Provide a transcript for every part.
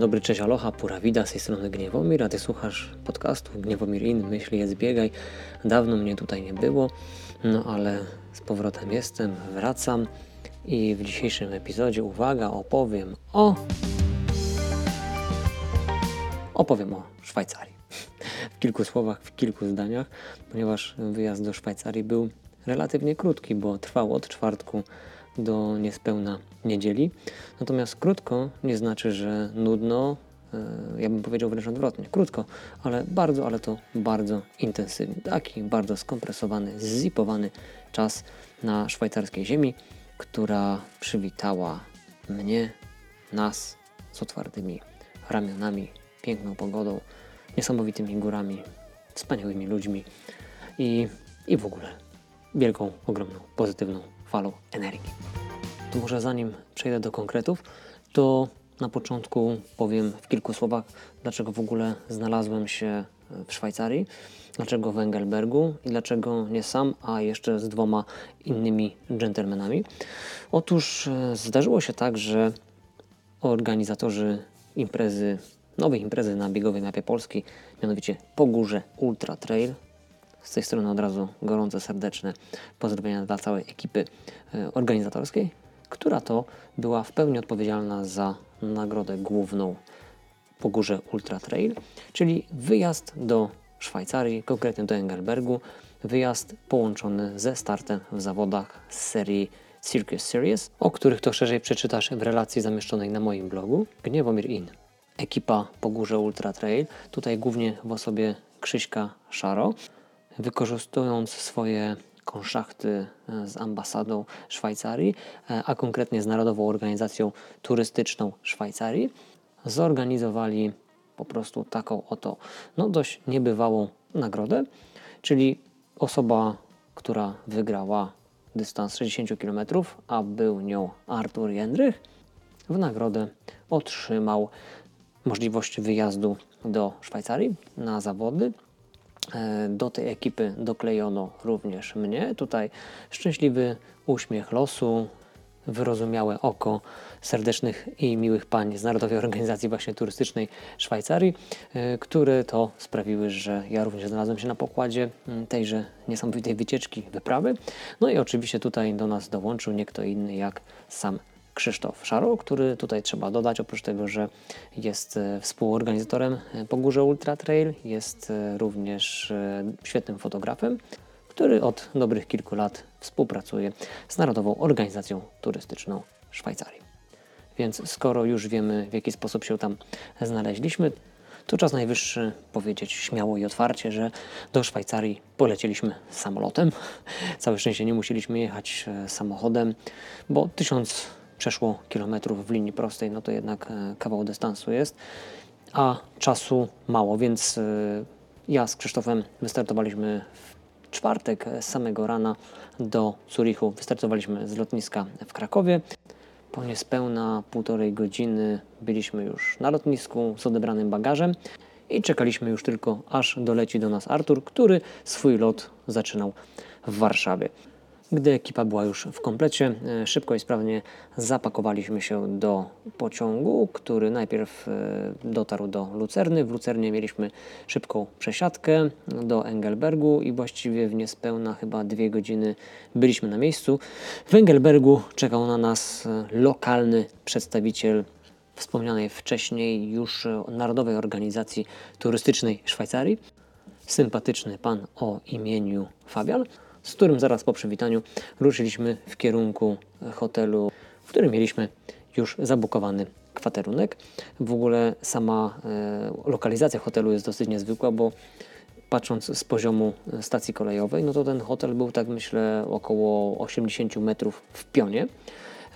Dzień dobry, cześć, aloha, pura vida, z tej strony Gniewomir, a Ty słuchasz podcastu Gniewomir In, myśli jest biegaj. Dawno mnie tutaj nie było, no ale z powrotem jestem, wracam i w dzisiejszym epizodzie, uwaga, opowiem o... Opowiem o Szwajcarii. W kilku słowach, w kilku zdaniach, ponieważ wyjazd do Szwajcarii był relatywnie krótki, bo trwał od czwartku do niespełna niedzieli. Natomiast krótko nie znaczy, że nudno, e, ja bym powiedział wręcz odwrotnie, krótko, ale bardzo, ale to bardzo intensywny. Taki bardzo skompresowany, zipowany czas na szwajcarskiej ziemi, która przywitała mnie, nas z otwartymi ramionami, piękną pogodą, niesamowitymi górami, wspaniałymi ludźmi i, i w ogóle wielką, ogromną, pozytywną falą energii. To może zanim przejdę do konkretów, to na początku powiem w kilku słowach, dlaczego w ogóle znalazłem się w Szwajcarii, dlaczego w Engelbergu i dlaczego nie sam, a jeszcze z dwoma innymi dżentelmenami. Otóż e, zdarzyło się tak, że organizatorzy imprezy, nowej imprezy na biegowej mapie Polski, mianowicie Pogórze Ultra Trail, z tej strony od razu gorące, serdeczne pozdrowienia dla całej ekipy e, organizatorskiej, która to była w pełni odpowiedzialna za nagrodę główną po górze Ultra Trail, czyli wyjazd do Szwajcarii, konkretnie do Engelbergu, wyjazd połączony ze startem w zawodach z serii Circus Series, o których to szerzej przeczytasz w relacji zamieszczonej na moim blogu Gniewomir In. Ekipa po górze Ultra Trail, tutaj głównie w osobie Krzyśka Szaro, wykorzystując swoje konszachty e, z ambasadą Szwajcarii, e, a konkretnie z Narodową Organizacją Turystyczną Szwajcarii, zorganizowali po prostu taką oto no dość niebywałą nagrodę, czyli osoba, która wygrała dystans 60 km, a był nią Artur Jędrych, w nagrodę otrzymał możliwość wyjazdu do Szwajcarii na zawody do tej ekipy doklejono również mnie. Tutaj szczęśliwy uśmiech losu, wyrozumiałe oko serdecznych i miłych pań z Narodowej Organizacji właśnie Turystycznej Szwajcarii, e, które to sprawiły, że ja również znalazłem się na pokładzie tejże niesamowitej wycieczki, wyprawy. No i oczywiście tutaj do nas dołączył nie kto inny jak sam Krzysztof Szaro, który tutaj trzeba dodać, oprócz tego, że jest e, współorganizatorem e, Pogórze Ultra Trail, jest e, również świetnym fotografem, który od dobrych kilku lat współpracuje z Narodową Organizacją Turystyczną Szwajcarii. Więc skoro już wiemy, w jaki sposób się tam znaleźliśmy, to czas najwyższy powiedzieć śmiało i otwarcie, że do Szwajcarii polecieliśmy samolotem. Całe szczęście nie musieliśmy jechać samochodem, bo tysiąc przeszło kilometrów w linii prostej, no to jednak e, kawał dystansu jest, a czasu mało, więc e, ja z Krzysztofem wystartowaliśmy w czwartek z samego rana do Zurichu. Wystartowaliśmy z lotniska w Krakowie. Po niespełna półtorej godziny byliśmy już na lotnisku z odebranym bagażem i czekaliśmy już tylko, aż doleci do nas Artur, który swój lot zaczynał w Warszawie. Gdy ekipa była już w komplecie, e, szybko i sprawnie zapakowaliśmy się do pociągu, który najpierw e, dotarł do Lucerny. W Lucernie mieliśmy szybką przesiadkę do Engelbergu i właściwie w niespełna chyba dwie godziny byliśmy na miejscu. W Engelbergu czekał na nas e, lokalny przedstawiciel wspomnianej wcześniej już Narodowej Organizacji Turystycznej Szwajcarii. Sympatyczny pan o imieniu Fabian z którym zaraz po przywitaniu ruszyliśmy w kierunku hotelu, w którym mieliśmy już zabukowany kwaterunek. W ogóle sama e, lokalizacja hotelu jest dosyć niezwykła, bo patrząc z poziomu stacji kolejowej, no to ten hotel był tak myślę około 80 metrów w pionie.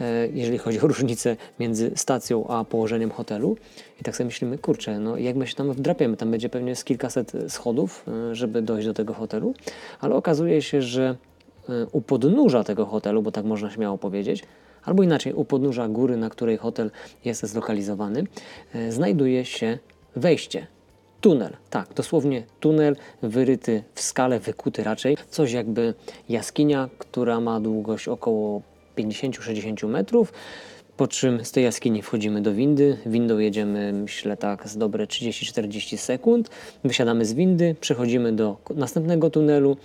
E, jeżeli chodzi o różnicę między stacją a położeniem hotelu. I tak sobie myślimy, kurczę, no jak my się tam wdrapiemy, tam będzie pewnie z kilkaset schodów, e, żeby dojść do tego hotelu, ale okazuje się, że e, u podnóża tego hotelu, bo tak można śmiało powiedzieć, albo inaczej, u podnóża góry, na której hotel jest zlokalizowany, znajduje się wejście tunel. Tak, dosłownie tunel wyryty w skale, wykuty raczej. Coś jakby jaskinia, która ma długość około 50-60 metrów. Po czym z tej jaskini wchodzimy do windy. Windą jedziemy, myślę tak, z dobre 30-40 sekund. Wysiadamy z windy, przechodzimy do następnego tunelu.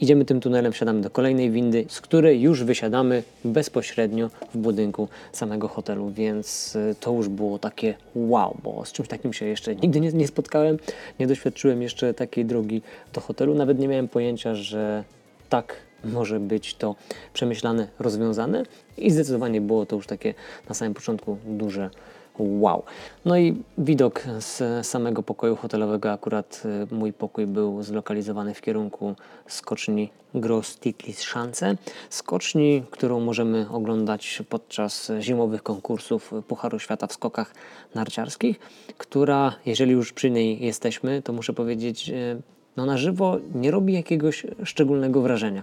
Idziemy tym tunelem, wsiadamy do kolejnej windy, z której już wysiadamy bezpośrednio w budynku samego hotelu, więc y, to już było takie wow, bo z czymś takim się jeszcze nigdy nie, nie spotkałem, nie doświadczyłem jeszcze takiej drogi do hotelu, nawet nie miałem pojęcia, że tak może być to przemyślane, rozwiązane i zdecydowanie było to już takie na samym początku duże wow. No i widok z samego pokoju hotelowego, akurat y, mój pokój był zlokalizowany w kierunku skoczni Grosstiklis Schanze, skoczni, którą możemy oglądać podczas zimowych konkursów Pucharu Świata w skokach narciarskich, która, jeżeli już przy niej jesteśmy, to muszę powiedzieć, y, no na żywo nie robi jakiegoś szczególnego wrażenia.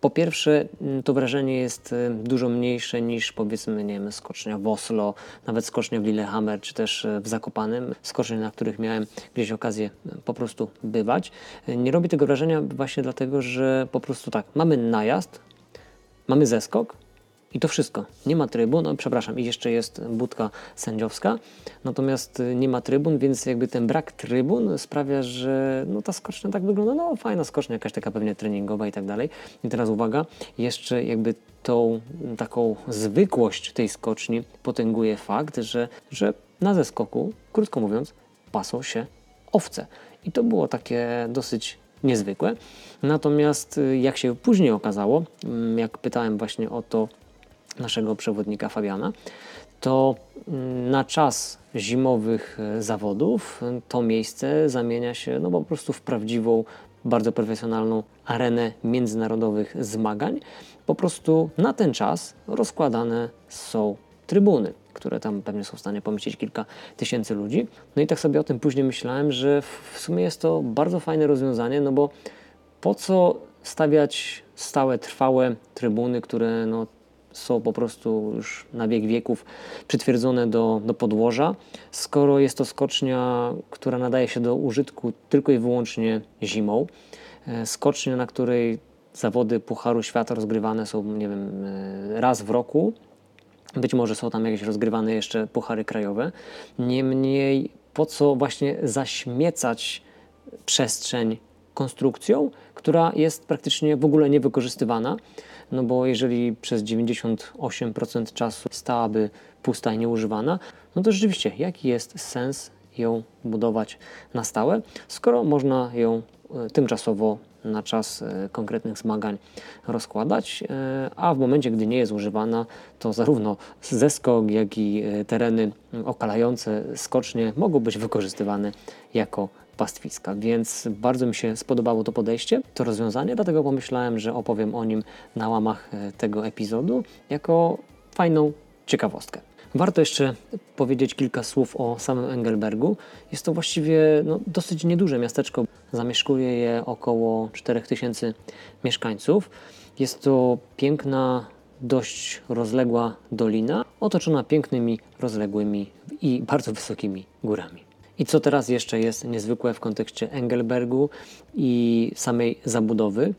Po pierwsze, mm, to wrażenie jest y, dużo mniejsze niż powiedzmy, nie wiem, skocznia w Oslo, nawet skocznia w Lillehammer, czy też y, w Zakopanem, skocznie, na których miałem gdzieś okazję y, po prostu bywać. Nie robi tego wrażenia właśnie dlatego, że po prostu tak, mamy najazd, mamy zeskok, i to wszystko. Nie ma trybun, no, przepraszam, i jeszcze jest budka sędziowska, natomiast y, nie ma trybun, więc jakby ten brak trybun sprawia, że no, ta skocznia tak wygląda, no fajna skocznia, jakaś taka pewnie treningowa i tak dalej. I teraz uwaga, jeszcze jakby tą taką zwykłość tej skoczni potęguje fakt, że, że na zeskoku, krótko mówiąc, pasą się owce. I to było takie dosyć niezwykłe. Natomiast y, jak się później okazało, mm, jak pytałem właśnie o to naszego przewodnika Fabiana, to mm, na czas zimowych e, zawodów e, to miejsce zamienia się no po prostu w prawdziwą, bardzo profesjonalną arenę międzynarodowych zmagań. Po prostu na ten czas rozkładane są trybuny, które tam pewnie są w stanie pomieścić kilka tysięcy ludzi. No i tak sobie o tym później myślałem, że w sumie jest to bardzo fajne rozwiązanie, no bo po co stawiać stałe, trwałe trybuny, które no, są po prostu już na wiek wieków przytwierdzone do, do podłoża, skoro jest to skocznia, która nadaje się do użytku tylko i wyłącznie zimą. E, skocznia, na której zawody Pucharu Świata rozgrywane są, nie wiem, e, raz w roku. Być może są tam jakieś rozgrywane jeszcze puchary krajowe. Niemniej, po co właśnie zaśmiecać przestrzeń konstrukcją, która jest praktycznie w ogóle niewykorzystywana no bo jeżeli przez 98% czasu stałaby pusta i nieużywana, no to rzeczywiście jaki jest sens ją budować na stałe, skoro można ją e, tymczasowo na czas e, konkretnych zmagań rozkładać, e, a w momencie, gdy nie jest używana, to zarówno zeskok, jak i tereny okalające skocznie mogą być wykorzystywane jako pastwiska. Więc bardzo mi się spodobało to podejście, to rozwiązanie, dlatego pomyślałem, że opowiem o nim na łamach e, tego epizodu jako fajną ciekawostkę. Warto jeszcze powiedzieć kilka słów o samym Engelbergu. Jest to właściwie no, dosyć nieduże miasteczko. Zamieszkuje je około 4000 mieszkańców. Jest to piękna, dość rozległa dolina, otoczona pięknymi, rozległymi i bardzo wysokimi górami. I co teraz jeszcze jest niezwykłe w kontekście Engelbergu i samej zabudowy?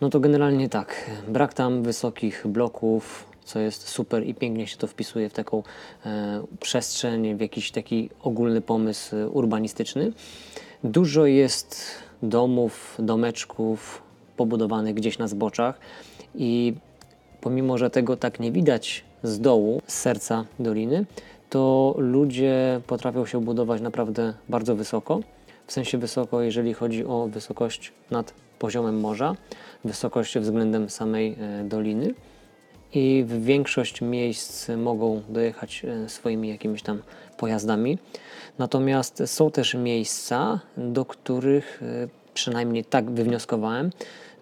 No to generalnie tak, brak tam wysokich bloków, co jest super i pięknie się to wpisuje w taką e, przestrzeń, w jakiś taki ogólny pomysł urbanistyczny. Dużo jest domów, domeczków pobudowanych gdzieś na zboczach i pomimo, że tego tak nie widać z dołu, z serca doliny, to ludzie potrafią się budować naprawdę bardzo wysoko. W sensie wysoko, jeżeli chodzi o wysokość nad poziomem morza, wysokość względem samej e, doliny. I w większość miejsc mogą dojechać e, swoimi jakimiś tam pojazdami. Natomiast są też miejsca, do których e, przynajmniej tak wywnioskowałem,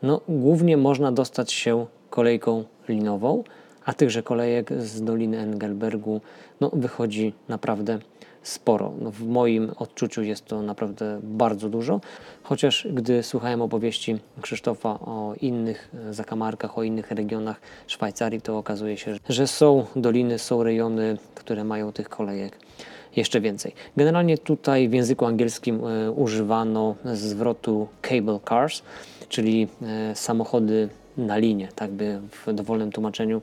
no, głównie można dostać się kolejką linową a tychże kolejek z Doliny Engelbergu no, wychodzi naprawdę sporo. No, w moim odczuciu jest to naprawdę bardzo dużo, chociaż gdy słuchałem opowieści Krzysztofa o innych zakamarkach, o innych regionach Szwajcarii, to okazuje się, że są doliny, są rejony, które mają tych kolejek jeszcze więcej. Generalnie tutaj w języku angielskim e, używano zwrotu cable cars, czyli e, samochody na linie, tak by w dowolnym tłumaczeniu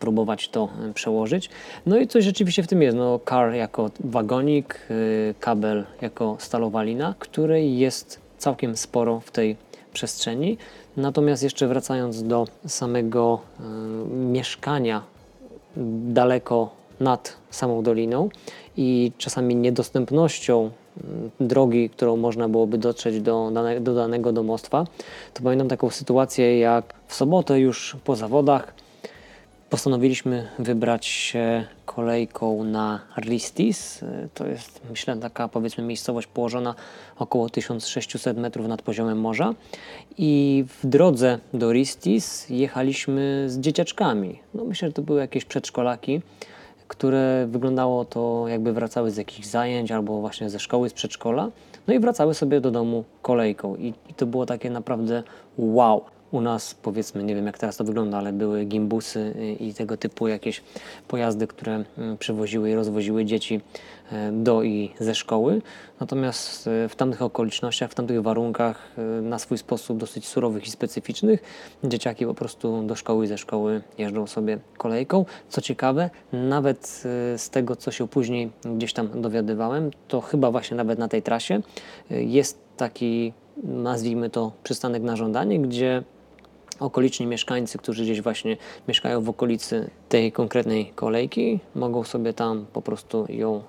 próbować to e, przełożyć. No i coś rzeczywiście w tym jest. No, car jako wagonik, y, kabel jako stalowa lina, której jest całkiem sporo w tej przestrzeni. Natomiast jeszcze wracając do samego y, mieszkania daleko nad samą doliną i czasami niedostępnością y, drogi, którą można byłoby dotrzeć do, dane, do danego domostwa, to pamiętam taką sytuację jak w sobotę już po zawodach postanowiliśmy wybrać się kolejką na Ristis. To jest, myślę, taka powiedzmy miejscowość położona około 1600 metrów nad poziomem morza. I w drodze do Ristis jechaliśmy z dzieciaczkami. No myślę, że to były jakieś przedszkolaki, które wyglądało to jakby wracały z jakichś zajęć albo właśnie ze szkoły, z przedszkola. No i wracały sobie do domu kolejką. I, i to było takie naprawdę wow. U nas powiedzmy, nie wiem jak teraz to wygląda, ale były gimbusy i tego typu jakieś pojazdy, które mm, przewoziły i rozwoziły dzieci e, do i ze szkoły. Natomiast e, w tamtych okolicznościach, w tamtych warunkach, na swój sposób dosyć surowych i specyficznych, dzieciaki po prostu do szkoły i ze szkoły jeżdżą sobie kolejką. Co ciekawe, nawet z tego, co się później gdzieś tam dowiadywałem, to chyba właśnie nawet na tej trasie jest taki nazwijmy to przystanek na żądanie, gdzie okoliczni mieszkańcy, którzy gdzieś właśnie mieszkają w okolicy tej konkretnej kolejki, mogą sobie tam po prostu ją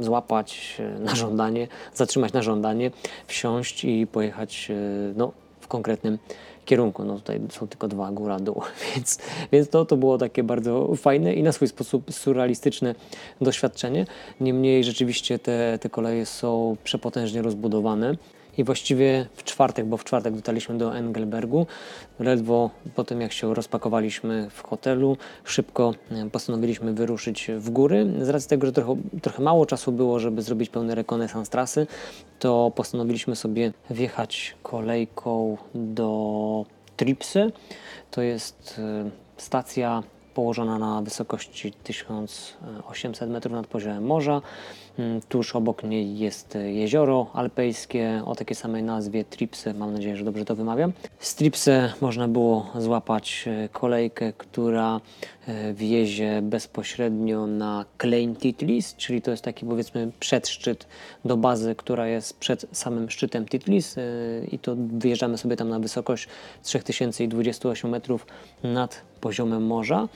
złapać e, na żądanie, zatrzymać na żądanie, wsiąść i pojechać y, no, w konkretnym kierunku. No tutaj są tylko dwa, góra, dół, więc, więc to, to było takie bardzo fajne i na swój sposób surrealistyczne doświadczenie. Niemniej rzeczywiście te, te koleje są przepotężnie rozbudowane i właściwie w czwartek, bo w czwartek dotarliśmy do Engelbergu, ledwo po tym jak się rozpakowaliśmy w hotelu, szybko e, postanowiliśmy wyruszyć w góry. Z racji tego, że trochę, trochę mało czasu było, żeby zrobić pełny rekonesans trasy, to postanowiliśmy sobie wjechać kolejką do Tripsy. To jest e, stacja położona na wysokości 1800 metrów nad poziomem morza. Mm, tuż obok niej jest jezioro alpejskie o takiej samej nazwie Tripsy. Mam nadzieję, że dobrze to wymawiam. Z Tripsy można było złapać e, kolejkę, która e, wiezie bezpośrednio na Klein Titlis, czyli to jest taki powiedzmy przedszczyt do bazy, która jest przed samym szczytem Titlis e, i to wyjeżdżamy sobie tam na wysokość 3028 metrów nad poziomem morza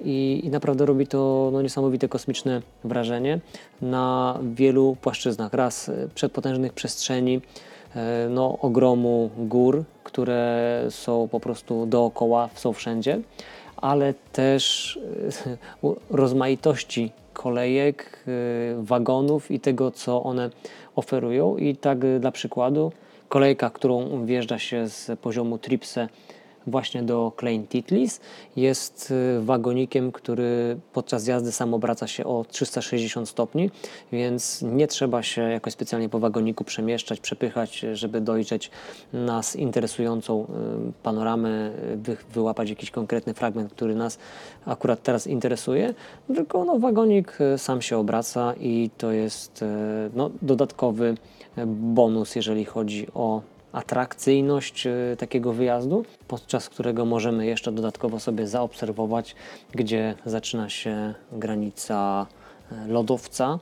i, i naprawdę robi to no, niesamowite kosmiczne wrażenie na wielu płaszczyznach. Raz e, przedpotężnych przestrzeni, no, ogromu gór, które są po prostu dookoła, są wszędzie, ale też e, rozmaitości kolejek, wagonów i tego, co one oferują. I tak dla przykładu, kolejka, którą wjeżdża się z poziomu Tripse właśnie do Klein Titlis. Jest y, wagonikiem, który podczas jazdy sam obraca się o 360 stopni, więc nie trzeba się jakoś specjalnie po wagoniku przemieszczać, przepychać, żeby dojrzeć nas interesującą y, panoramę, wy, wyłapać jakiś konkretny fragment, który nas akurat teraz interesuje, tylko no, wagonik y, sam się obraca i to jest no, dodatkowy bonus, jeżeli chodzi o atrakcyjność e, takiego wyjazdu, podczas którego możemy jeszcze dodatkowo sobie zaobserwować, gdzie zaczyna się granica e, lodowca.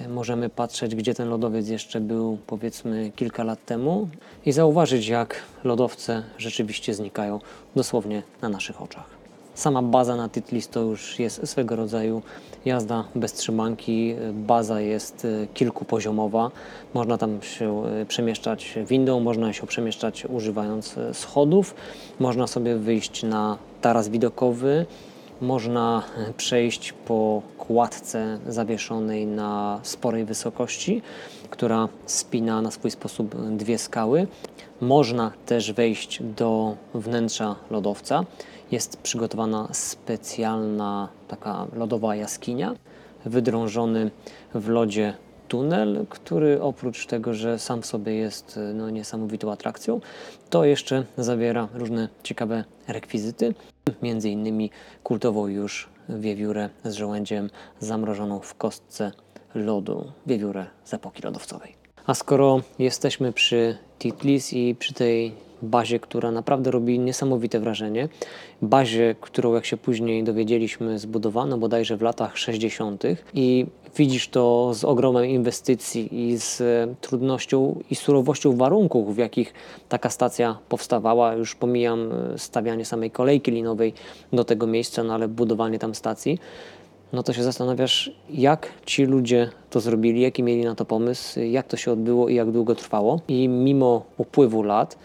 E, możemy patrzeć, gdzie ten lodowiec jeszcze był, powiedzmy, kilka lat temu, i zauważyć, jak lodowce rzeczywiście znikają dosłownie na naszych oczach. Sama baza na Titlis to już jest swego rodzaju jazda bez trzymanki. Baza jest e, kilkupoziomowa. Można tam się e, przemieszczać windą, można się przemieszczać używając e, schodów. Można sobie wyjść na taras widokowy. Można przejść po kładce zawieszonej na sporej wysokości, która spina na swój sposób dwie skały. Można też wejść do wnętrza lodowca jest przygotowana specjalna taka lodowa jaskinia, wydrążony w lodzie tunel, który oprócz tego, że sam w sobie jest no, niesamowitą atrakcją, to jeszcze zawiera różne ciekawe rekwizyty, między innymi kultową już wiewiórę z żołędziem zamrożoną w kostce lodu, wiewiórę z epoki lodowcowej. A skoro jesteśmy przy Titlis i przy tej bazie, która naprawdę robi niesamowite wrażenie. Bazie, którą jak się później dowiedzieliśmy zbudowano bodajże w latach 60. i widzisz to z ogromem inwestycji i z trudnością i surowością warunków, w jakich taka stacja powstawała. Już pomijam stawianie samej kolejki linowej do tego miejsca, no ale budowanie tam stacji no to się zastanawiasz, jak ci ludzie to zrobili, jaki mieli na to pomysł, jak to się odbyło i jak długo trwało. I mimo upływu lat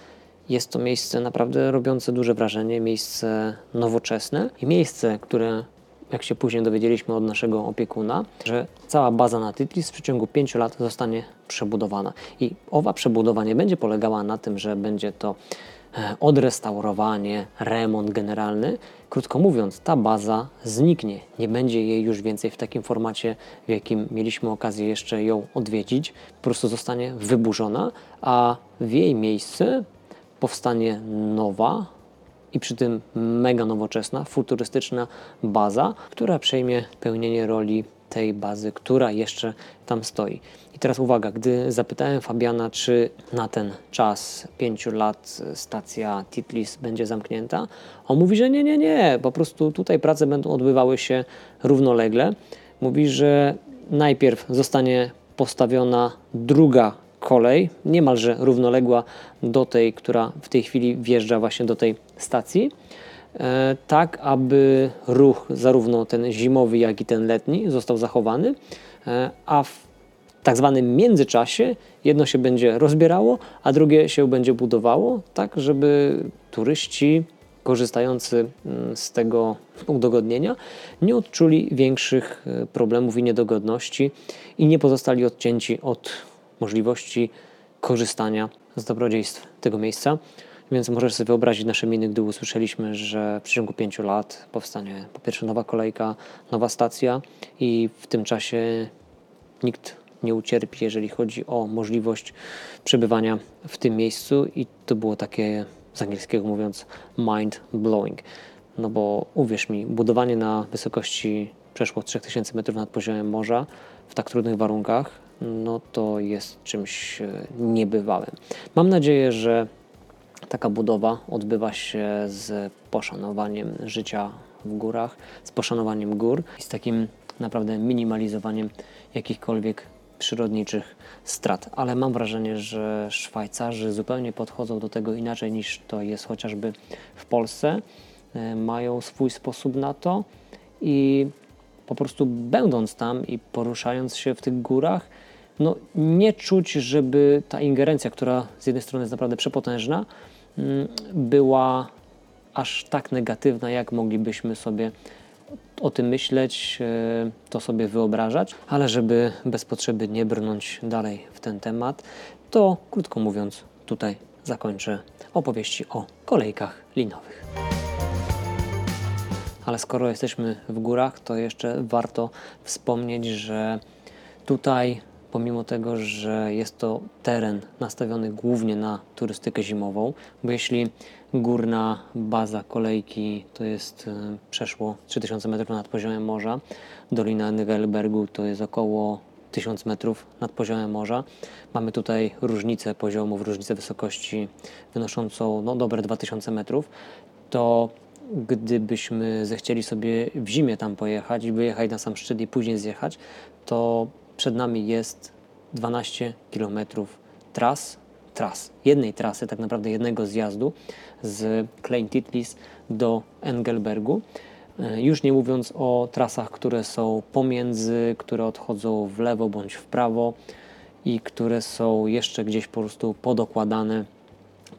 jest to miejsce naprawdę robiące duże wrażenie, miejsce nowoczesne i miejsce, które jak się później dowiedzieliśmy od naszego opiekuna, że cała baza na Titlis w przeciągu 5 lat zostanie przebudowana. I owa przebudowa nie będzie polegała na tym, że będzie to odrestaurowanie, remont generalny. Krótko mówiąc, ta baza zniknie. Nie będzie jej już więcej w takim formacie, w jakim mieliśmy okazję jeszcze ją odwiedzić. Po prostu zostanie wyburzona, a w jej miejsce powstanie nowa i przy tym mega nowoczesna, futurystyczna baza, która przejmie pełnienie roli tej bazy, która jeszcze tam stoi. I teraz uwaga, gdy zapytałem Fabiana, czy na ten czas pięciu lat stacja Titlis będzie zamknięta, on mówi, że nie, nie, nie, po prostu tutaj prace będą odbywały się równolegle. Mówi, że najpierw zostanie postawiona druga kolej, niemalże równoległa do tej, która w tej chwili wjeżdża właśnie do tej stacji tak aby ruch zarówno ten zimowy, jak i ten letni został zachowany, e, a w tak zwanym międzyczasie jedno się będzie rozbierało, a drugie się będzie budowało, tak żeby turyści korzystający mm, z tego udogodnienia nie odczuli większych e, problemów i niedogodności i nie pozostali odcięci od możliwości korzystania z dobrodziejstw tego miejsca. Więc możesz sobie wyobrazić nasze miny, gdy usłyszeliśmy, że w przeciągu pięciu lat powstanie po pierwsze nowa kolejka, nowa stacja i w tym czasie nikt nie ucierpi, jeżeli chodzi o możliwość przebywania w tym miejscu i to było takie, z angielskiego mówiąc, mind blowing. No bo uwierz mi, budowanie na wysokości przeszło 3000 metrów nad poziomem morza w tak trudnych warunkach, no to jest czymś e, niebywałym. Mam nadzieję, że taka budowa odbywa się z poszanowaniem życia w górach, z poszanowaniem gór i z takim naprawdę minimalizowaniem jakichkolwiek przyrodniczych strat, ale mam wrażenie, że Szwajcarzy zupełnie podchodzą do tego inaczej niż to jest chociażby w Polsce. E, mają swój sposób na to i po prostu będąc tam i poruszając się w tych górach, no nie czuć, żeby ta ingerencja, która z jednej strony jest naprawdę przepotężna, była aż tak negatywna, jak moglibyśmy sobie o tym myśleć, e, to sobie wyobrażać, ale żeby bez potrzeby nie brnąć dalej w ten temat, to krótko mówiąc, tutaj zakończę opowieści o kolejkach linowych. Ale skoro jesteśmy w górach, to jeszcze warto wspomnieć, że tutaj pomimo tego, że jest to teren nastawiony głównie na turystykę zimową, bo jeśli górna baza kolejki to jest e, przeszło 3000 metrów nad poziomem morza, Dolina Nywelbergu to jest około 1000 metrów nad poziomem morza. Mamy tutaj różnicę poziomów, różnicę wysokości wynoszącą no, dobre 2000 metrów. To gdybyśmy zechcieli sobie w zimie tam pojechać, wyjechać na sam szczyt i później zjechać, to przed nami jest 12 km tras, tras, jednej trasy, tak naprawdę jednego zjazdu z Klein Titlis do Engelbergu. E, już nie mówiąc o trasach, które są pomiędzy, które odchodzą w lewo bądź w prawo i które są jeszcze gdzieś po prostu podokładane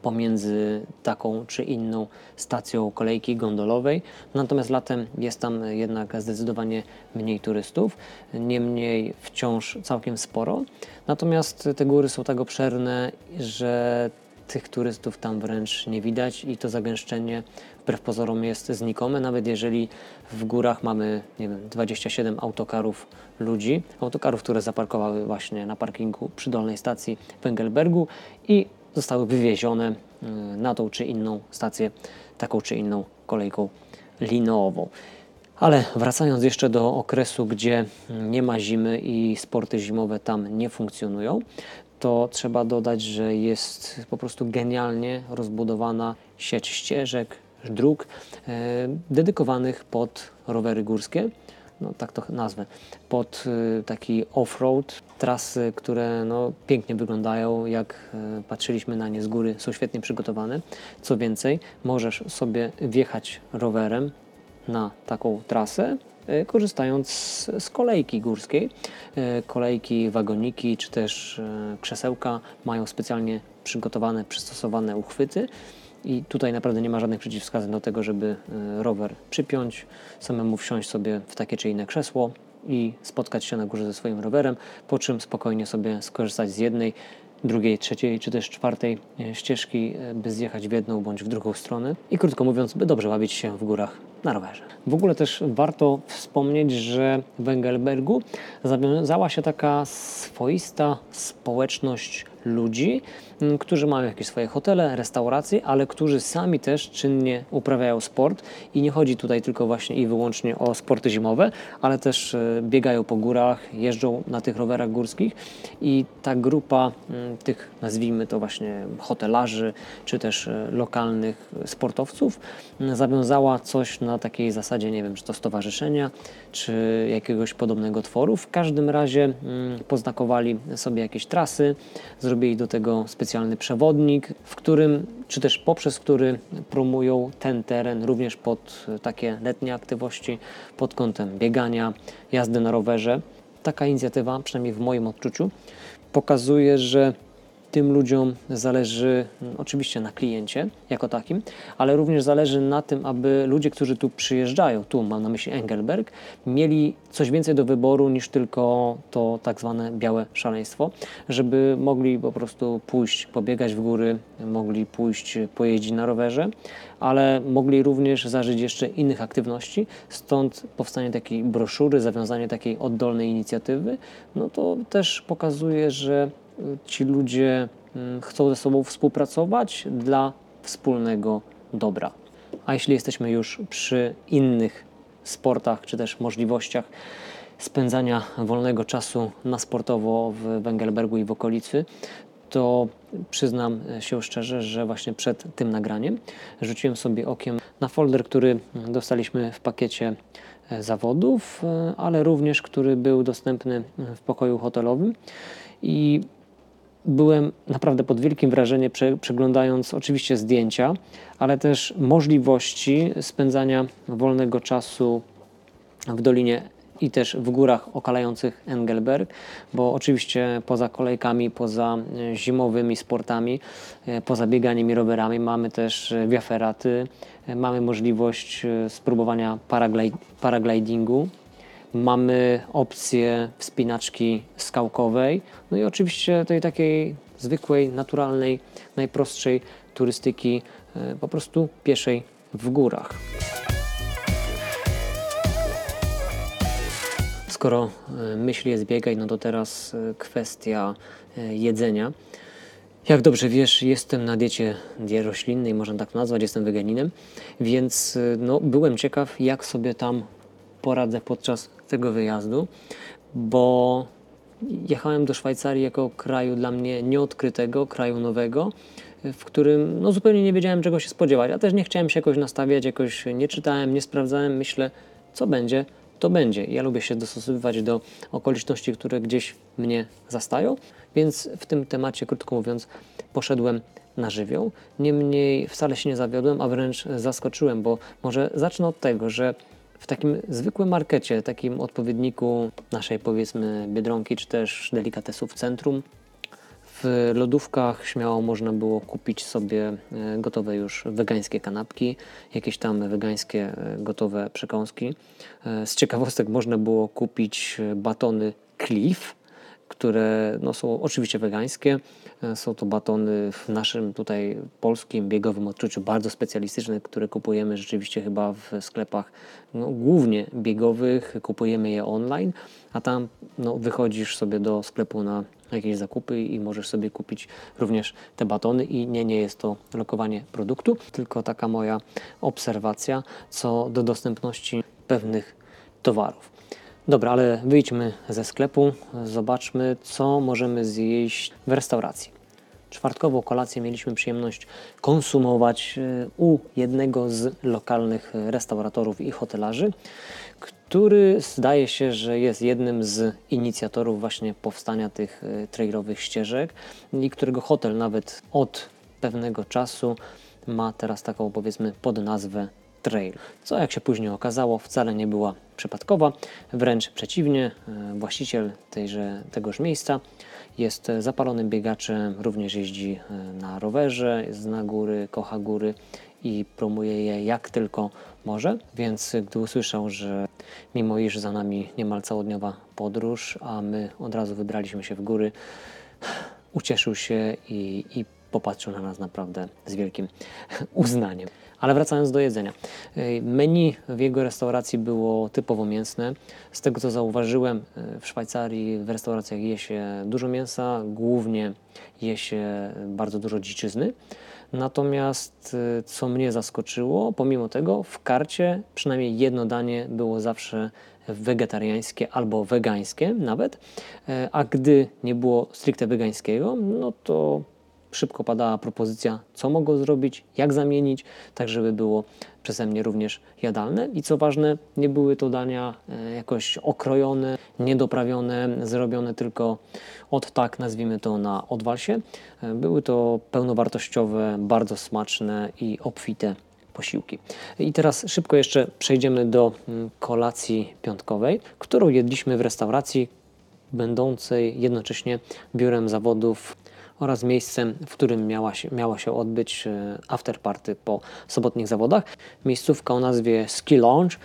pomiędzy taką czy inną stacją kolejki gondolowej. Natomiast latem jest tam jednak zdecydowanie mniej turystów, niemniej wciąż całkiem sporo. Natomiast te góry są tak obszerne, że tych turystów tam wręcz nie widać i to zagęszczenie wbrew pozorom jest znikome, nawet jeżeli w górach mamy nie wiem, 27 autokarów ludzi, autokarów, które zaparkowały właśnie na parkingu przy dolnej stacji w Engelbergu i zostały wywiezione y, na tą czy inną stację, taką czy inną kolejką linową. Ale wracając jeszcze do okresu, gdzie nie ma zimy i sporty zimowe tam nie funkcjonują, to trzeba dodać, że jest po prostu genialnie rozbudowana sieć ścieżek, dróg e, dedykowanych pod rowery górskie no tak to nazwę, pod y, taki off-road, trasy, które no, pięknie wyglądają, jak y, patrzyliśmy na nie z góry, są świetnie przygotowane. Co więcej, możesz sobie wjechać rowerem na taką trasę, y, korzystając z, kolejki górskiej. Kolejki, wagoniki czy też krzesełka mają specjalnie przygotowane, przystosowane uchwyty i tutaj naprawdę nie ma żadnych przeciwwskazań do tego, żeby e, rower przypiąć, samemu wsiąść sobie w takie czy inne krzesło i spotkać się na górze ze swoim rowerem, po czym spokojnie sobie skorzystać z jednej, drugiej, trzeciej czy też czwartej e, ścieżki, e, by zjechać w jedną bądź w drugą stronę i krótko mówiąc, by dobrze bawić się w górach na rowerze. W ogóle też warto wspomnieć, że w Engelbergu zawiązała się taka swoista społeczność ludzi, którzy mają jakieś swoje hotele, restauracje, ale którzy sami też czynnie uprawiają sport i nie chodzi tutaj tylko właśnie i wyłącznie o sporty zimowe, ale też e, biegają po górach, jeżdżą na tych rowerach górskich i ta grupa tych, nazwijmy to właśnie hotelarzy, czy też e, lokalnych sportowców zawiązała coś na takiej zasadzie, nie wiem, czy to stowarzyszenia, czy jakiegoś podobnego tworu. W każdym razie poznakowali sobie jakieś trasy, zrobili do tego specjalny przewodnik, w którym, czy też poprzez który promują ten teren również pod takie letnie aktywności, pod kątem biegania, jazdy na rowerze. Taka inicjatywa, przynajmniej w moim odczuciu, pokazuje, że tym ludziom zależy mm, oczywiście na kliencie jako takim, ale również zależy na tym, aby ludzie, którzy tu przyjeżdżają, tu mam na myśli Engelberg, mieli coś więcej do wyboru niż tylko to tak zwane białe szaleństwo, żeby mogli po prostu pójść pobiegać w góry, mogli pójść pojeździć na rowerze, ale mogli również zażyć jeszcze innych aktywności, stąd powstanie takiej broszury, zawiązanie takiej oddolnej inicjatywy, no to też pokazuje, że ci ludzie mm, chcą ze sobą współpracować dla wspólnego dobra. A jeśli jesteśmy już przy innych sportach, czy też możliwościach spędzania wolnego czasu na sportowo w Węgelbergu i w okolicy, to przyznam się szczerze, że właśnie przed tym nagraniem rzuciłem sobie okiem na folder, który dostaliśmy w pakiecie e, zawodów, e, ale również który był dostępny w pokoju hotelowym. I byłem naprawdę pod wielkim wrażeniem, przeglądając oczywiście zdjęcia, ale też możliwości spędzania wolnego czasu w Dolinie i też w górach okalających Engelberg, bo oczywiście poza kolejkami, poza e, zimowymi sportami, e, poza bieganiem i rowerami mamy też e, wiaferaty, mamy możliwość spróbowania paraglidingu, Mamy opcję wspinaczki skałkowej, no i oczywiście tej takiej zwykłej, naturalnej, najprostszej turystyki, e, po prostu pieszej w górach. Skoro e, myśl jest biegaj, no to teraz e, kwestia jedzenia. Jak dobrze wiesz, jestem na diecie roślinnej, można tak nazwać, jestem weganinem, więc no, byłem ciekaw, jak sobie tam poradzę podczas tego wyjazdu, bo jechałem do Szwajcarii jako kraju dla mnie nieodkrytego, kraju nowego, w którym no, zupełnie nie wiedziałem czego się spodziewać, a też nie chciałem się jakoś nastawiać, jakoś nie czytałem, nie sprawdzałem, myślę, co będzie, to będzie. Ja lubię się dostosowywać do okoliczności, które gdzieś mnie zastają, więc w tym temacie, krótko mówiąc, poszedłem na żywioł. Niemniej wcale się nie zawiodłem, a wręcz zaskoczyłem, bo może zacznę od tego, że w takim zwykłym markecie, takim odpowiedniku naszej powiedzmy Biedronki czy też delikatesów centrum, w lodówkach śmiało można było kupić sobie e, gotowe już wegańskie kanapki, jakieś tam wegańskie e, gotowe przekąski. E, z ciekawostek można było kupić batony Cliff, które no, są oczywiście wegańskie. E, są to batony w naszym tutaj polskim biegowym odczuciu bardzo specjalistyczne, które kupujemy rzeczywiście chyba w sklepach no, głównie biegowych. Kupujemy je online, a tam no, wychodzisz sobie do sklepu na jakieś zakupy i możesz sobie kupić również te batony i nie, nie jest to lokowanie produktu, tylko taka moja obserwacja co do dostępności pewnych towarów. Dobra, ale wyjdźmy ze sklepu, zobaczmy, co możemy zjeść w restauracji. Czwartkową kolację mieliśmy przyjemność konsumować e, u jednego z lokalnych restauratorów i hotelarzy, który zdaje się, że jest jednym z inicjatorów właśnie powstania tych e, trailowych ścieżek i którego hotel nawet od pewnego czasu ma teraz taką powiedzmy podnazwę trail. Co jak się później okazało wcale nie była przypadkowa, wręcz przeciwnie, e, właściciel tejże, tegoż miejsca jest zapalonym biegaczem, również jeździ e, na rowerze, zna góry, kocha góry i promuje je jak tylko może. Więc gdy usłyszał, że mimo iż za nami niemal całodniowa podróż, a my od razu wybraliśmy się w góry, ucieszył się i, i popatrzył na nas naprawdę z wielkim uznaniem. Ale wracając do jedzenia. Menu w jego restauracji było typowo mięsne. Z tego co zauważyłem, w Szwajcarii w restauracjach je się dużo mięsa, głównie je się bardzo dużo dziczyzny. Natomiast co mnie zaskoczyło, pomimo tego w karcie przynajmniej jedno danie było zawsze wegetariańskie albo wegańskie nawet, a gdy nie było stricte wegańskiego, no to szybko padała propozycja, co mogą zrobić, jak zamienić, tak żeby było przeze mnie również jadalne. I co ważne, nie były to dania e, jakoś okrojone, niedoprawione, zrobione tylko od tak, nazwijmy to na odwalsie. E, były to pełnowartościowe, bardzo smaczne i obfite posiłki. I teraz szybko jeszcze przejdziemy do mm, kolacji piątkowej, którą jedliśmy w restauracji będącej jednocześnie biurem zawodów oraz miejscem, w którym miała się, miała się odbyć e, afterparty po sobotnich zawodach. Miejscówka o nazwie Ski Lounge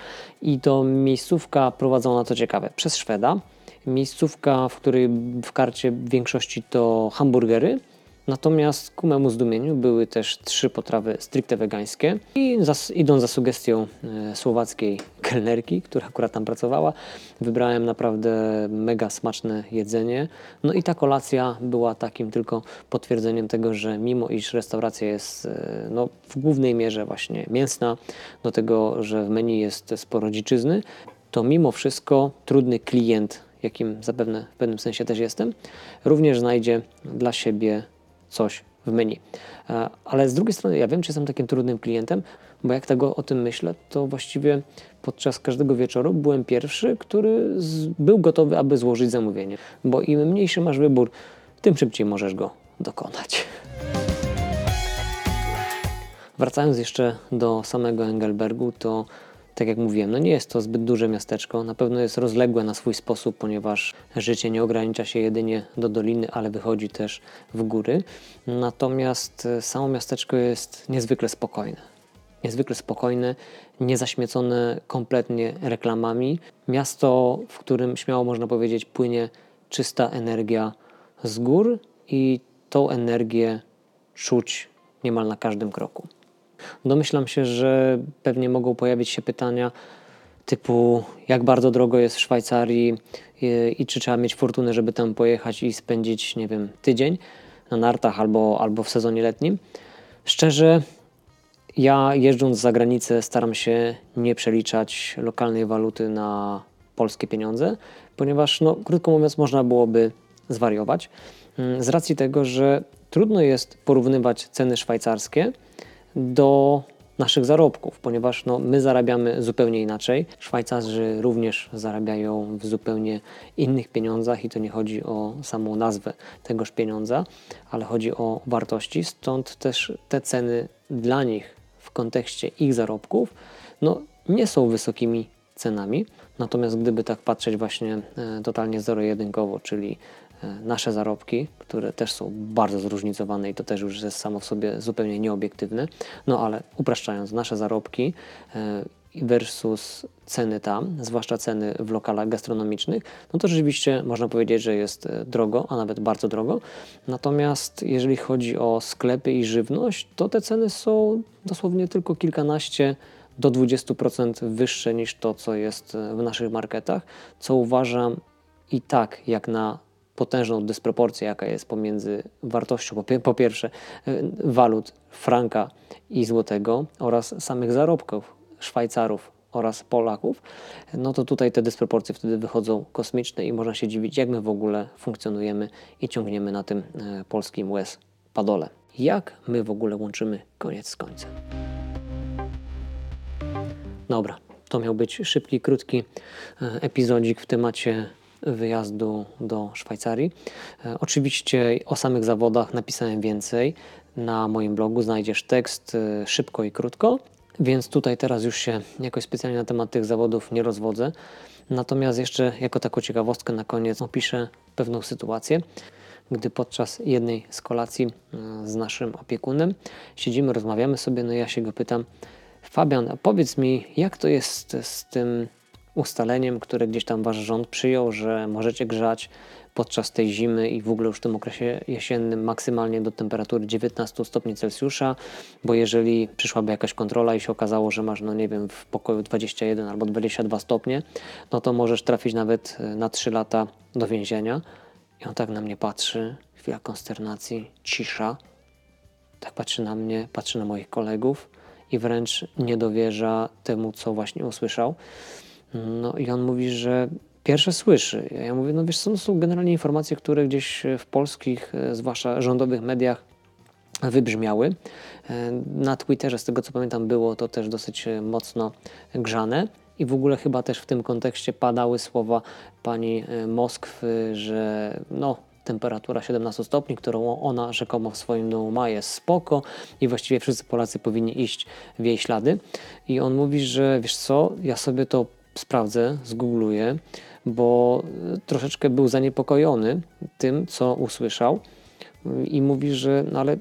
i to miejscówka prowadzona, co ciekawe, przez Szweda. Miejscówka, w której w karcie w większości to hamburgery, Natomiast ku memu zdumieniu były też trzy potrawy stricte wegańskie i idąc za sugestią e, słowackiej kelnerki, która akurat tam pracowała, wybrałem naprawdę mega smaczne jedzenie. No i ta kolacja była takim tylko potwierdzeniem tego, że mimo iż restauracja jest e, no, w głównej mierze właśnie mięsna, do tego, że w menu jest sporo dziczyzny, to mimo wszystko trudny klient, jakim zapewne w pewnym sensie też jestem, również znajdzie dla siebie coś w menu. E, ale z drugiej strony, ja wiem, czy jestem takim trudnym klientem, bo jak tego o tym myślę, to właściwie podczas każdego wieczoru byłem pierwszy, który był gotowy, aby złożyć zamówienie. Bo im mniejszy masz wybór, tym szybciej możesz go dokonać. Wracając jeszcze do samego Engelbergu, to tak jak mówiłem, no nie jest to zbyt duże miasteczko, na pewno jest rozległe na swój sposób, ponieważ życie nie ogranicza się jedynie do doliny, ale wychodzi też w góry. Natomiast e, samo miasteczko jest niezwykle spokojne. Niezwykle spokojne, niezaśmiecone kompletnie reklamami. Miasto, w którym śmiało można powiedzieć płynie czysta energia z gór i tą energię czuć niemal na każdym kroku. Domyślam się, że pewnie mogą pojawić się pytania typu jak bardzo drogo jest w Szwajcarii i, i czy trzeba mieć fortunę, żeby tam pojechać i spędzić, nie wiem, tydzień na nartach albo, albo w sezonie letnim. Szczerze, ja jeżdżąc za granicę staram się nie przeliczać lokalnej waluty na polskie pieniądze, ponieważ, no, krótko mówiąc, można byłoby zwariować. Mm, z racji tego, że trudno jest porównywać ceny szwajcarskie do naszych zarobków, ponieważ no, my zarabiamy zupełnie inaczej. Szwajcarzy również zarabiają w zupełnie innych pieniądzach i to nie chodzi o samą nazwę tegoż pieniądza, ale chodzi o wartości, stąd też te ceny dla nich w kontekście ich zarobków no, nie są wysokimi cenami. Natomiast gdyby tak patrzeć właśnie e, totalnie zero-jedynkowo, czyli nasze zarobki, które też są bardzo zróżnicowane i to też już jest samo w sobie zupełnie nieobiektywne. No ale upraszczając, nasze zarobki e, versus ceny tam, zwłaszcza ceny w lokalach gastronomicznych, no to rzeczywiście można powiedzieć, że jest e, drogo, a nawet bardzo drogo. Natomiast jeżeli chodzi o sklepy i żywność, to te ceny są dosłownie tylko kilkanaście do 20% wyższe niż to, co jest w naszych marketach, co uważam i tak jak na potężną dysproporcję, jaka jest pomiędzy wartością, po, pierwsze, e, walut franka i złotego oraz samych zarobków Szwajcarów oraz Polaków, no to tutaj te dysproporcje wtedy wychodzą kosmiczne i można się dziwić, jak my w ogóle funkcjonujemy i ciągniemy na tym e, polskim łez padole. Jak my w ogóle łączymy koniec z końcem. Dobra, to miał być szybki, krótki e, epizodzik w temacie wyjazdu do Szwajcarii. E, oczywiście o samych zawodach napisałem więcej. Na moim blogu znajdziesz tekst e, szybko i krótko, więc tutaj teraz już się jakoś specjalnie na temat tych zawodów nie rozwodzę. Natomiast jeszcze jako taką ciekawostkę na koniec opiszę pewną sytuację, gdy podczas jednej z kolacji z naszym opiekunem siedzimy, rozmawiamy sobie, no ja się go pytam, Fabian, powiedz mi, jak to jest z tym ustaleniem, które gdzieś tam wasz rząd przyjął, że możecie grzać podczas tej zimy i w ogóle już w tym okresie jesiennym maksymalnie do temperatury 19 stopni Celsjusza, bo jeżeli przyszłaby jakaś kontrola i się okazało, że masz, no nie wiem, w pokoju 21 albo 22 stopnie, no to możesz trafić nawet e, na 3 lata do więzienia. I on tak na mnie patrzy, chwila konsternacji, cisza. Tak patrzy na mnie, patrzy na moich kolegów i wręcz nie dowierza temu, co właśnie usłyszał. No i on mówi, że pierwsze słyszy. Ja mówię, no wiesz, są, są generalnie informacje, które gdzieś w polskich, e, zwłaszcza rządowych mediach wybrzmiały. E, na Twitterze, z tego co pamiętam, było to też dosyć e, mocno grzane. I w ogóle chyba też w tym kontekście padały słowa pani Moskwy, że no, temperatura 17 stopni, którą ona rzekomo w swoim domu ma, jest spoko i właściwie wszyscy Polacy powinni iść w jej ślady. I on mówi, że wiesz co, ja sobie to sprawdzę, zgoogluję, bo troszeczkę był zaniepokojony tym, co usłyszał i mówi, że no ale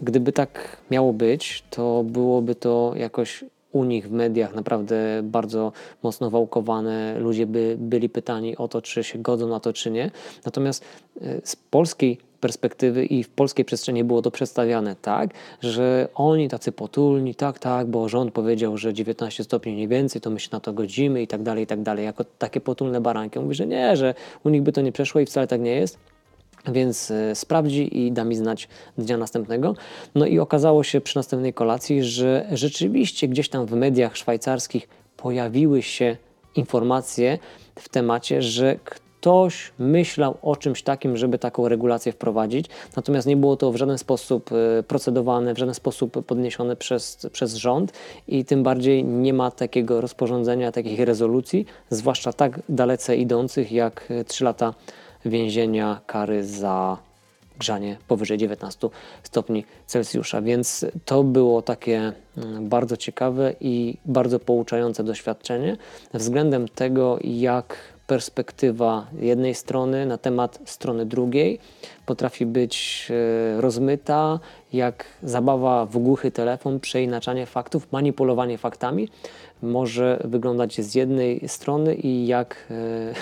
gdyby tak miało być, to byłoby to jakoś u nich w mediach naprawdę bardzo mocno wałkowane. Ludzie by byli pytani o to, czy się godzą na to, czy nie. Natomiast e, z polskiej perspektywy i w polskiej przestrzeni było to przedstawiane tak, że oni tacy potulni, tak, tak, bo rząd powiedział, że 19 stopni nie więcej, to my się na to godzimy i tak dalej, i tak dalej, jako takie potulne baranki. Mówi, że nie, że u nich by to nie przeszło i wcale tak nie jest. Więc e, sprawdzi i da mi znać dnia następnego. No i okazało się przy następnej kolacji, że rzeczywiście gdzieś tam w mediach szwajcarskich pojawiły się informacje w temacie, że ktoś myślał o czymś takim, żeby taką regulację wprowadzić, natomiast nie było to w żaden sposób e, procedowane, w żaden sposób podniesione przez, przez rząd i tym bardziej nie ma takiego rozporządzenia, takich rezolucji, zwłaszcza tak dalece idących jak 3 lata więzienia, kary za grzanie powyżej 19 stopni Celsjusza. Więc to było takie mm, bardzo ciekawe i bardzo pouczające doświadczenie względem tego, jak perspektywa jednej strony na temat strony drugiej potrafi być e, rozmyta, jak zabawa w głuchy telefon, przeinaczanie faktów, manipulowanie faktami może wyglądać z jednej strony i jak e,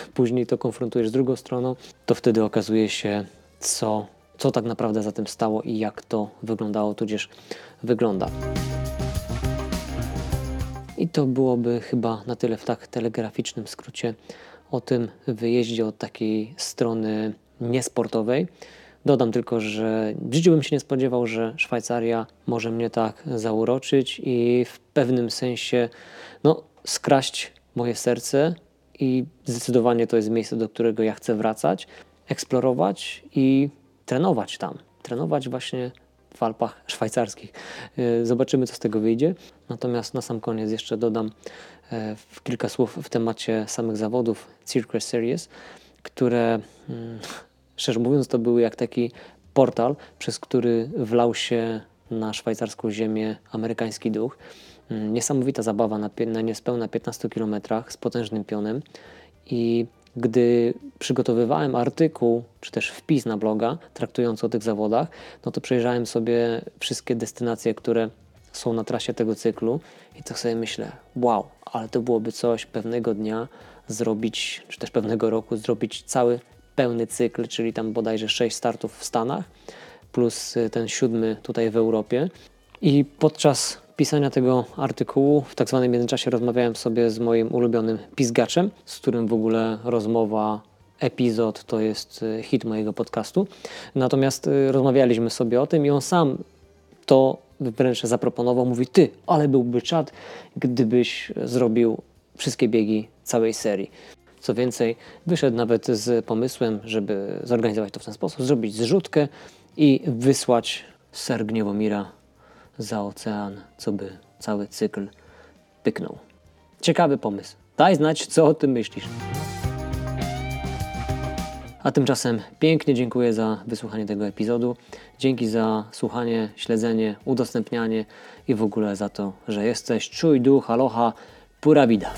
później to konfrontujesz z drugą stroną, to wtedy okazuje się, co, co tak naprawdę za tym stało i jak to wyglądało, tudzież wygląda. I to byłoby chyba na tyle w tak telegraficznym skrócie o tym wyjeździe od takiej strony niesportowej. Dodam tylko, że w życiu bym się nie spodziewał, że Szwajcaria może mnie tak zauroczyć i w pewnym sensie no, skraść moje serce i zdecydowanie to jest miejsce, do którego ja chcę wracać, eksplorować i trenować tam. Trenować właśnie w Alpach szwajcarskich. E, zobaczymy, co z tego wyjdzie. Natomiast na sam koniec jeszcze dodam e, kilka słów w temacie samych zawodów Circus Series, które mm, szczerze mówiąc to były jak taki portal, przez który wlał się na szwajcarską ziemię amerykański duch. Mm, niesamowita zabawa na, na niespełna 15 km z potężnym pionem i gdy przygotowywałem artykuł, czy też wpis na bloga traktujący o tych zawodach, no to przejrzałem sobie wszystkie destynacje, które są na trasie tego cyklu i tak sobie myślę, wow, ale to byłoby coś pewnego dnia zrobić, czy też pewnego roku zrobić cały pełny cykl, czyli tam bodajże 6 startów w Stanach, plus ten siódmy tutaj w Europie. I podczas pisania tego artykułu w tak zwanym międzyczasie rozmawiałem sobie z moim ulubionym pizgaczem, z którym w ogóle rozmowa epizod to jest e, hit mojego podcastu. Natomiast e, rozmawialiśmy sobie o tym i on sam to wręcz zaproponował. Mówi, ty, ale byłby czad, gdybyś zrobił wszystkie biegi całej serii. Co więcej, wyszedł nawet z pomysłem, żeby zorganizować to w ten sposób, zrobić zrzutkę i wysłać Ser Gniewomira za ocean, co by cały cykl pyknął. Ciekawy pomysł. Daj znać, co o tym myślisz. A tymczasem pięknie dziękuję za wysłuchanie tego epizodu. Dzięki za słuchanie, śledzenie, udostępnianie i w ogóle za to, że jesteś. Czuj duch, aloha, pura vida.